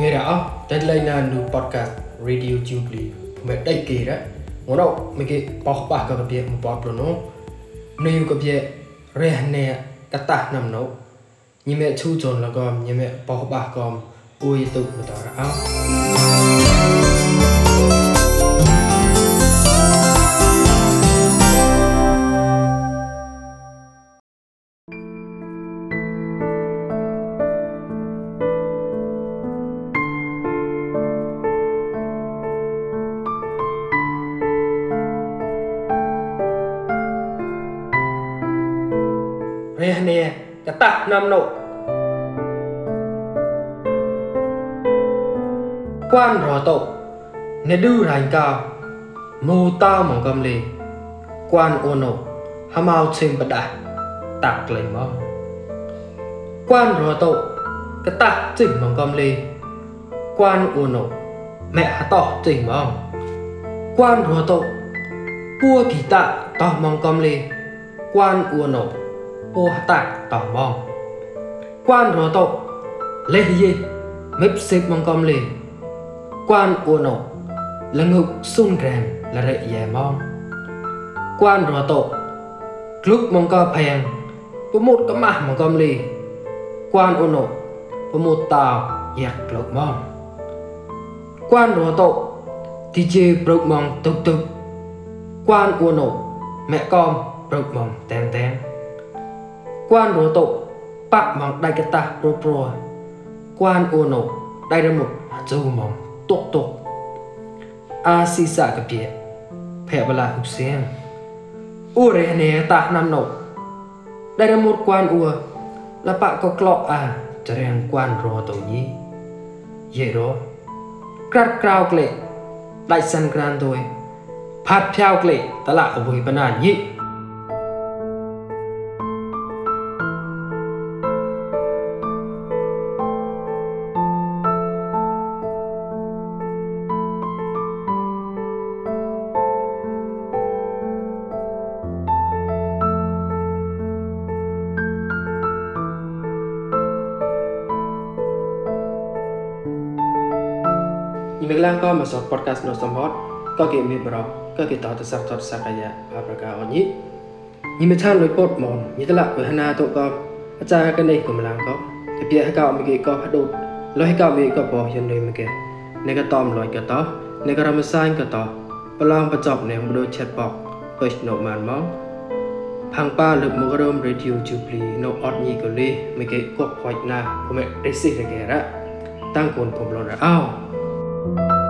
ငဲရအောင် deadline na nu podcast radio jubli ဖမဲတိုက်ကေရငေါတော့မကေပေါပါကပြေမပေါပလနောနေယူကပြေရဲနေကတနမ်နောညမဲချူဂျွန်လကောညမဲပေါပါကောအိုယတုမတော်အောင် Rene cho tạc nam nộ quan rò tổ, nè đưa rành cao. Mô tao mong gầm lì. Quan ô nộ hà mau chìm bật đại, tạc lấy mong quan rò tổ cái tạc chỉnh mong gầm lì. Quan ô nộ mẹ hà tỏ chỉnh mong. Quan rò tổ pua thì tạ tỏ mong gầm lì. Quan ô nộ ô tạc tỏng bong quan rô tộc lê dê mếp xếp mong com lì quan ô nộ là ngục sun rèm là rệ dè mong. Quan rô tộc lúc mong co phèn với một cái mạng mong com lì quan ô nộ với một tàu giặc lộc mong. Quan rô tộc thì chê bọc mong tục tục. Quan ô nộ, mẹ con bọc mong tèn tèn quan đồ tộ bạ mong đại kết ta pro pro quan ô nổ đại ra một châu mong tốt tốt a si sa cái bia phè bà la hục xem ô rè nè ta nam nổ, đại ra một quan ô là bạ có clọ à chả rèn quan rò tổ nhi dễ đó crat crao kệ đại san gran tôi phát theo kệ ta là ở vui bà nà nhị និយាយឡើងក៏មកសត podcast នោះសំហត់ក៏គេមានបរោះក៏គេតតសាប់តតសកាយៈអប្រការអញនិមិថានលុយពតមនយិតលៈវហនាតកអាចារ្យកនេះកំឡាំងក៏ទៅពាក្យកអមគេក៏ផ្ដូតលុយកអមគេក៏បោះយិនលុយមកគេនេះក៏តំលុយក៏តនេះក៏រមសាញ់ក៏តប្រឡងបញ្ចប់នេះដូចឆាត់បោកពេចណូម៉ានមកផាំងប៉ាលើមករមរេឌីយោជូភ្លីនៅអត់ញីកូលេមកគេគក់ខ្វាច់ណាពុំអេស៊ីរកេរ៉ាតាំងគូនពុំលរអោ màn mong